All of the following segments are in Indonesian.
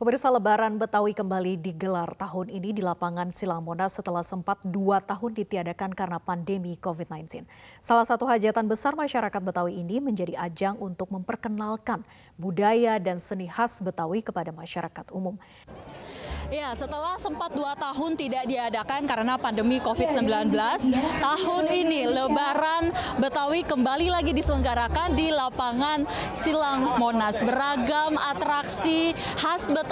Pemirsa Lebaran Betawi kembali digelar tahun ini di lapangan Silang Monas setelah sempat dua tahun ditiadakan karena pandemi COVID-19. Salah satu hajatan besar masyarakat Betawi ini menjadi ajang untuk memperkenalkan budaya dan seni khas Betawi kepada masyarakat umum. Ya, setelah sempat dua tahun tidak diadakan karena pandemi COVID-19, tahun ini Lebaran Betawi kembali lagi diselenggarakan di lapangan Silang Monas. Beragam atraksi khas Betawi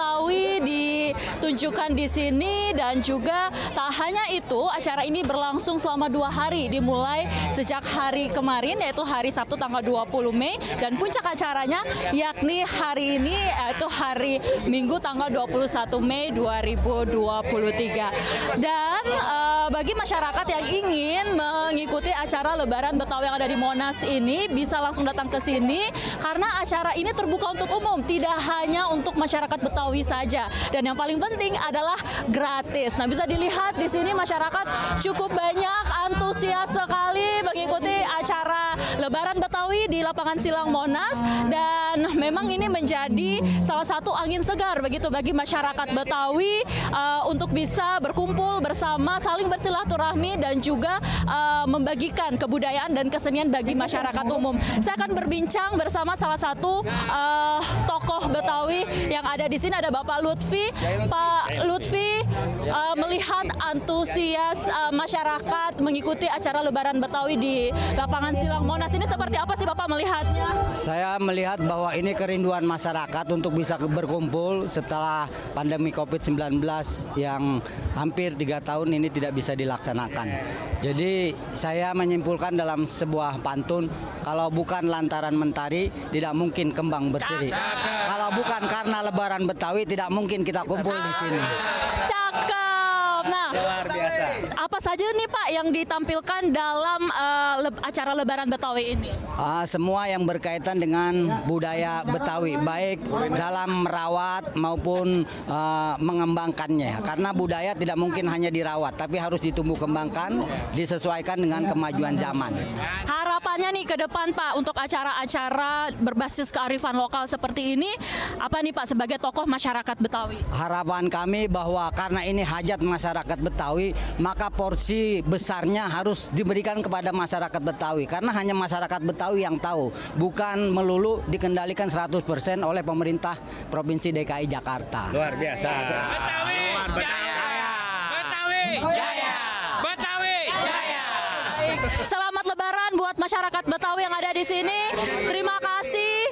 ditunjukkan di sini dan juga tak hanya itu, acara ini berlangsung selama dua hari, dimulai sejak hari kemarin yaitu hari Sabtu tanggal 20 Mei dan puncak acaranya yakni hari ini yaitu hari Minggu tanggal 21 Mei 2023. Dan uh, bagi masyarakat yang ingin mengikuti acara Lebaran Betawi yang ada di Monas ini bisa langsung datang ke sini karena acara ini terbuka untuk umum, tidak hanya untuk masyarakat Betawi saja. Dan yang paling penting adalah gratis. Nah, bisa dilihat di sini masyarakat cukup banyak antusias sekali mengikuti acara Lebaran Betawi di lapangan Silang Monas dan memang ini menjadi salah satu angin segar begitu bagi masyarakat Betawi uh, untuk bisa berkumpul bersama, saling bersilaturahmi dan juga uh, membagikan kebudayaan dan kesenian bagi masyarakat umum. Saya akan berbincang bersama salah satu uh, tokoh Betawi yang ada di sini ada Bapak Lutfi. Pak Lutfi uh, melihat antusias uh, masyarakat mengikuti acara Lebaran Betawi di lapangan Silang Monas ini seperti apa sih Bapak melihatnya? Saya melihat bahwa ini kerinduan masyarakat untuk bisa berkumpul setelah pandemi COVID-19 yang hampir tiga tahun ini tidak bisa dilaksanakan. Jadi saya menyimpulkan dalam sebuah pantun, kalau bukan lantaran mentari, tidak mungkin kembang berseri. Kalau bukan karena lebaran Betawi, tidak mungkin kita kumpul di sini. Cakep. Nah, luar biasa. Apa saja nih Pak yang ditampilkan dalam uh, le acara Lebaran Betawi ini? Uh, semua yang berkaitan dengan budaya Betawi, baik dalam merawat maupun uh, mengembangkannya. Karena budaya tidak mungkin hanya dirawat, tapi harus ditumbuh kembangkan, disesuaikan dengan kemajuan zaman. Harapannya nih ke depan Pak untuk acara-acara berbasis kearifan lokal seperti ini, apa nih Pak sebagai tokoh masyarakat Betawi? Harapan kami bahwa karena ini hajat masyarakat Betawi, maka porsi besarnya harus diberikan kepada masyarakat Betawi karena hanya masyarakat Betawi yang tahu, bukan melulu dikendalikan 100% oleh pemerintah Provinsi DKI Jakarta. Luar biasa. Betawi, Luar Jaya. Betawi, Jaya. Betawi, Jaya. Selamat buat masyarakat Betawi yang ada di sini. Terima kasih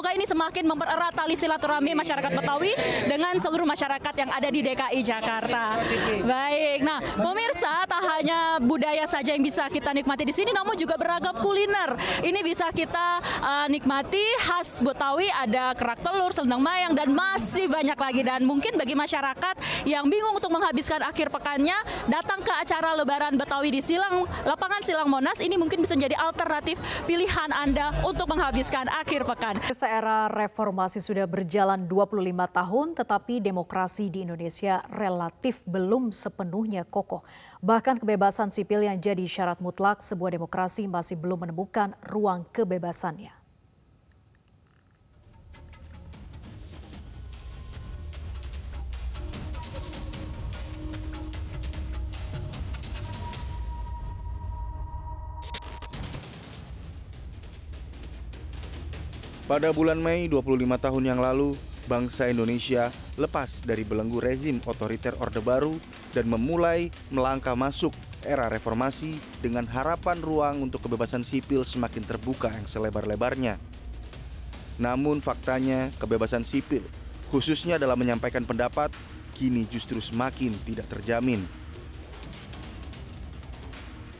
semoga ini semakin mempererat tali silaturahmi masyarakat Betawi dengan seluruh masyarakat yang ada di DKI Jakarta. Baik, nah pemirsa tak hanya budaya saja yang bisa kita nikmati di sini, namun juga beragam kuliner. Ini bisa kita uh, nikmati khas Betawi, ada kerak telur, selendang mayang dan masih banyak lagi. Dan mungkin bagi masyarakat yang bingung untuk menghabiskan akhir pekannya, datang ke acara Lebaran Betawi di Silang, lapangan Silang Monas ini mungkin bisa menjadi alternatif pilihan Anda untuk menghabiskan akhir pekan. Era reformasi sudah berjalan 25 tahun, tetapi demokrasi di Indonesia relatif belum sepenuhnya kokoh. Bahkan kebebasan sipil yang jadi syarat mutlak sebuah demokrasi masih belum menemukan ruang kebebasannya. Pada bulan Mei 25 tahun yang lalu, bangsa Indonesia lepas dari belenggu rezim otoriter Orde Baru dan memulai melangkah masuk era reformasi dengan harapan ruang untuk kebebasan sipil semakin terbuka yang selebar-lebarnya. Namun faktanya kebebasan sipil, khususnya dalam menyampaikan pendapat, kini justru semakin tidak terjamin.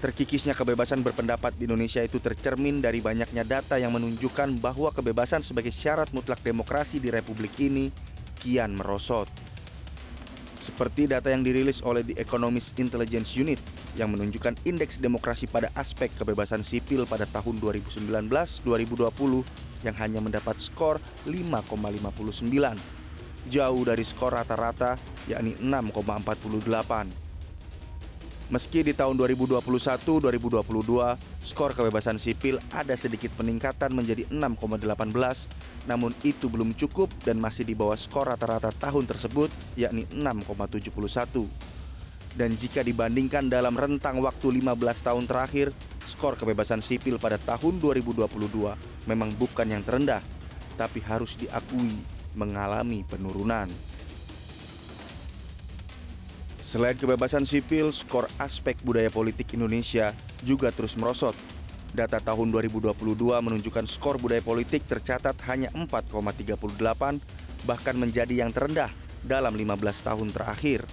Terkikisnya kebebasan berpendapat di Indonesia itu tercermin dari banyaknya data yang menunjukkan bahwa kebebasan sebagai syarat mutlak demokrasi di republik ini kian merosot. Seperti data yang dirilis oleh The Economist Intelligence Unit yang menunjukkan indeks demokrasi pada aspek kebebasan sipil pada tahun 2019-2020 yang hanya mendapat skor 5,59, jauh dari skor rata-rata yakni 6,48. Meski di tahun 2021-2022 skor kebebasan sipil ada sedikit peningkatan menjadi 6,18, namun itu belum cukup dan masih di bawah skor rata-rata tahun tersebut yakni 6,71. Dan jika dibandingkan dalam rentang waktu 15 tahun terakhir, skor kebebasan sipil pada tahun 2022 memang bukan yang terendah, tapi harus diakui mengalami penurunan. Selain kebebasan sipil, skor aspek budaya politik Indonesia juga terus merosot. Data tahun 2022 menunjukkan skor budaya politik tercatat hanya 4,38, bahkan menjadi yang terendah dalam 15 tahun terakhir.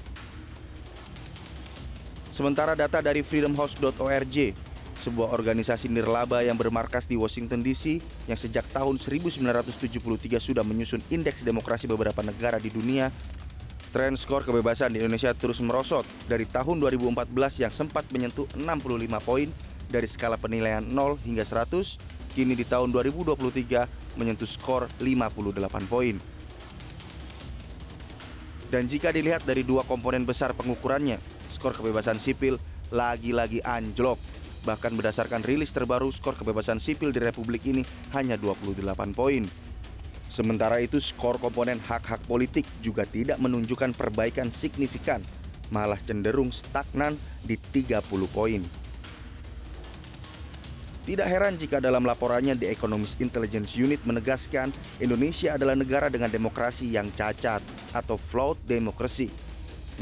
Sementara data dari freedomhouse.org, sebuah organisasi nirlaba yang bermarkas di Washington DC yang sejak tahun 1973 sudah menyusun indeks demokrasi beberapa negara di dunia Tren skor kebebasan di Indonesia terus merosot dari tahun 2014 yang sempat menyentuh 65 poin dari skala penilaian 0 hingga 100, kini di tahun 2023 menyentuh skor 58 poin. Dan jika dilihat dari dua komponen besar pengukurannya, skor kebebasan sipil lagi-lagi anjlok. Bahkan berdasarkan rilis terbaru, skor kebebasan sipil di Republik ini hanya 28 poin. Sementara itu skor komponen hak-hak politik juga tidak menunjukkan perbaikan signifikan, malah cenderung stagnan di 30 poin. Tidak heran jika dalam laporannya The Economist Intelligence Unit menegaskan Indonesia adalah negara dengan demokrasi yang cacat atau flawed democracy.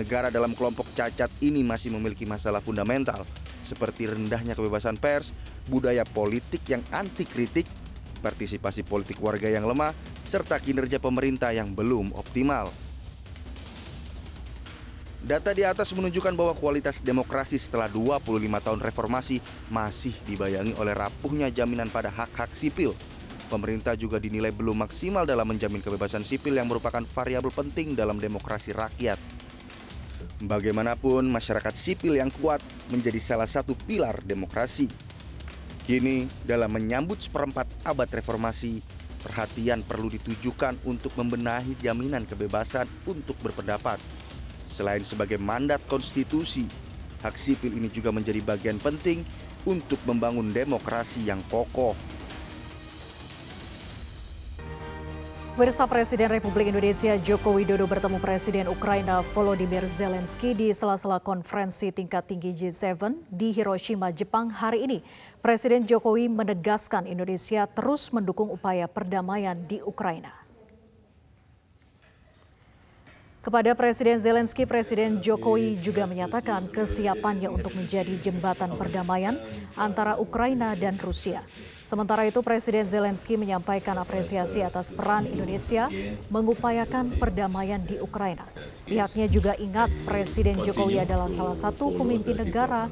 Negara dalam kelompok cacat ini masih memiliki masalah fundamental seperti rendahnya kebebasan pers, budaya politik yang anti kritik, partisipasi politik warga yang lemah, serta kinerja pemerintah yang belum optimal. Data di atas menunjukkan bahwa kualitas demokrasi setelah 25 tahun reformasi masih dibayangi oleh rapuhnya jaminan pada hak-hak sipil. Pemerintah juga dinilai belum maksimal dalam menjamin kebebasan sipil yang merupakan variabel penting dalam demokrasi rakyat. Bagaimanapun, masyarakat sipil yang kuat menjadi salah satu pilar demokrasi. Kini, dalam menyambut seperempat abad reformasi, perhatian perlu ditujukan untuk membenahi jaminan kebebasan untuk berpendapat. Selain sebagai mandat konstitusi, hak sipil ini juga menjadi bagian penting untuk membangun demokrasi yang kokoh. Pemirsa Presiden Republik Indonesia Joko Widodo bertemu Presiden Ukraina Volodymyr Zelensky di sela-sela konferensi tingkat tinggi G7 di Hiroshima, Jepang hari ini. Presiden Jokowi menegaskan Indonesia terus mendukung upaya perdamaian di Ukraina. Kepada Presiden Zelensky, Presiden Jokowi juga menyatakan kesiapannya untuk menjadi jembatan perdamaian antara Ukraina dan Rusia. Sementara itu, Presiden Zelensky menyampaikan apresiasi atas peran Indonesia mengupayakan perdamaian di Ukraina. Pihaknya juga ingat Presiden Jokowi adalah salah satu pemimpin negara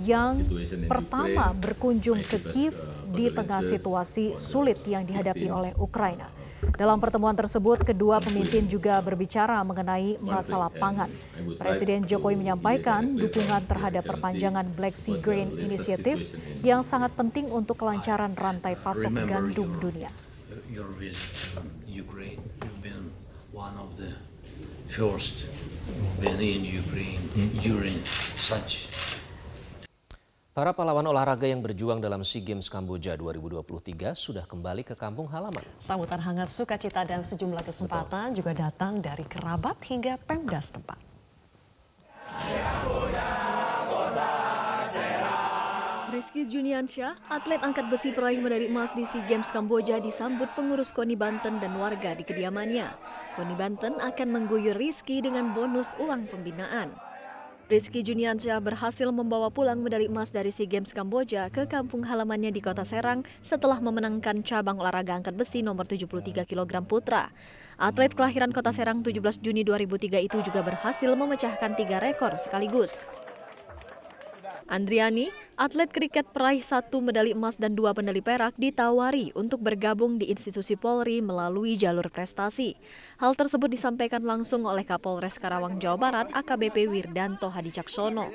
yang pertama berkunjung ke Kiev di tengah situasi sulit yang dihadapi oleh Ukraina. Dalam pertemuan tersebut, kedua pemimpin juga berbicara mengenai masalah pangan. Presiden Jokowi menyampaikan dukungan terhadap perpanjangan Black Sea Grain Initiative yang sangat penting untuk kelancaran rantai pasok gandum dunia. First, been in Ukraine during such Para pahlawan olahraga yang berjuang dalam SEA Games Kamboja 2023 sudah kembali ke kampung halaman. Sambutan hangat sukacita dan sejumlah kesempatan Betul. juga datang dari kerabat hingga Pemda setempat. Rizky Juniansyah, atlet angkat besi peraih medali emas di SEA Games Kamboja disambut pengurus KONI Banten dan warga di kediamannya. KONI Banten akan mengguyur Rizky dengan bonus uang pembinaan. Rizky Juniansyah berhasil membawa pulang medali emas dari SEA Games Kamboja ke kampung halamannya di kota Serang setelah memenangkan cabang olahraga angkat besi nomor 73 kg putra. Atlet kelahiran kota Serang 17 Juni 2003 itu juga berhasil memecahkan tiga rekor sekaligus. Andriani, atlet kriket peraih satu medali emas dan dua medali perak ditawari untuk bergabung di institusi Polri melalui jalur prestasi. Hal tersebut disampaikan langsung oleh Kapolres Karawang Jawa Barat AKBP Wirdanto Hadicaksono.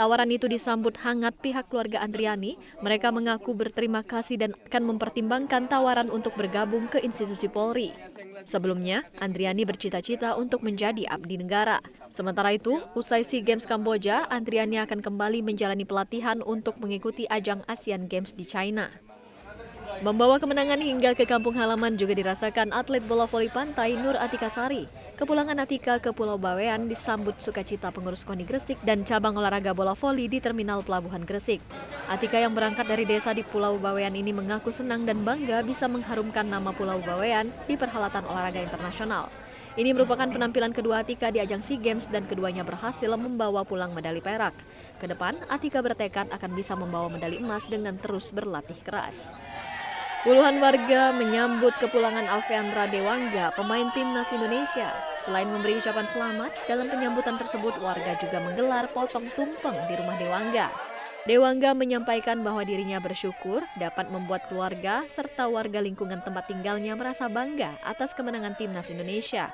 Tawaran itu disambut hangat pihak keluarga Andriani. Mereka mengaku berterima kasih dan akan mempertimbangkan tawaran untuk bergabung ke institusi Polri. Sebelumnya, Andriani bercita-cita untuk menjadi abdi negara. Sementara itu, usai SEA Games Kamboja, Andriani akan kembali menjalani pelatihan untuk mengikuti ajang Asian Games di China. Membawa kemenangan hingga ke kampung halaman juga dirasakan atlet bola voli pantai Nur Atika Sari. Kepulangan Atika ke Pulau Bawean disambut sukacita pengurus KONI Gresik dan cabang olahraga bola voli di Terminal Pelabuhan Gresik. Atika yang berangkat dari desa di Pulau Bawean ini mengaku senang dan bangga bisa mengharumkan nama Pulau Bawean di perhelatan olahraga internasional. Ini merupakan penampilan kedua Atika di ajang SEA Games dan keduanya berhasil membawa pulang medali perak. Ke depan, Atika bertekad akan bisa membawa medali emas dengan terus berlatih keras. Puluhan warga menyambut kepulangan Alveandra Dewangga, pemain timnas Indonesia. Selain memberi ucapan selamat, dalam penyambutan tersebut warga juga menggelar potong tumpeng di rumah Dewangga. Dewangga menyampaikan bahwa dirinya bersyukur dapat membuat keluarga serta warga lingkungan tempat tinggalnya merasa bangga atas kemenangan timnas Indonesia.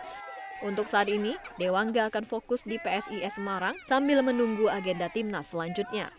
Untuk saat ini, Dewangga akan fokus di PSIS Semarang sambil menunggu agenda timnas selanjutnya.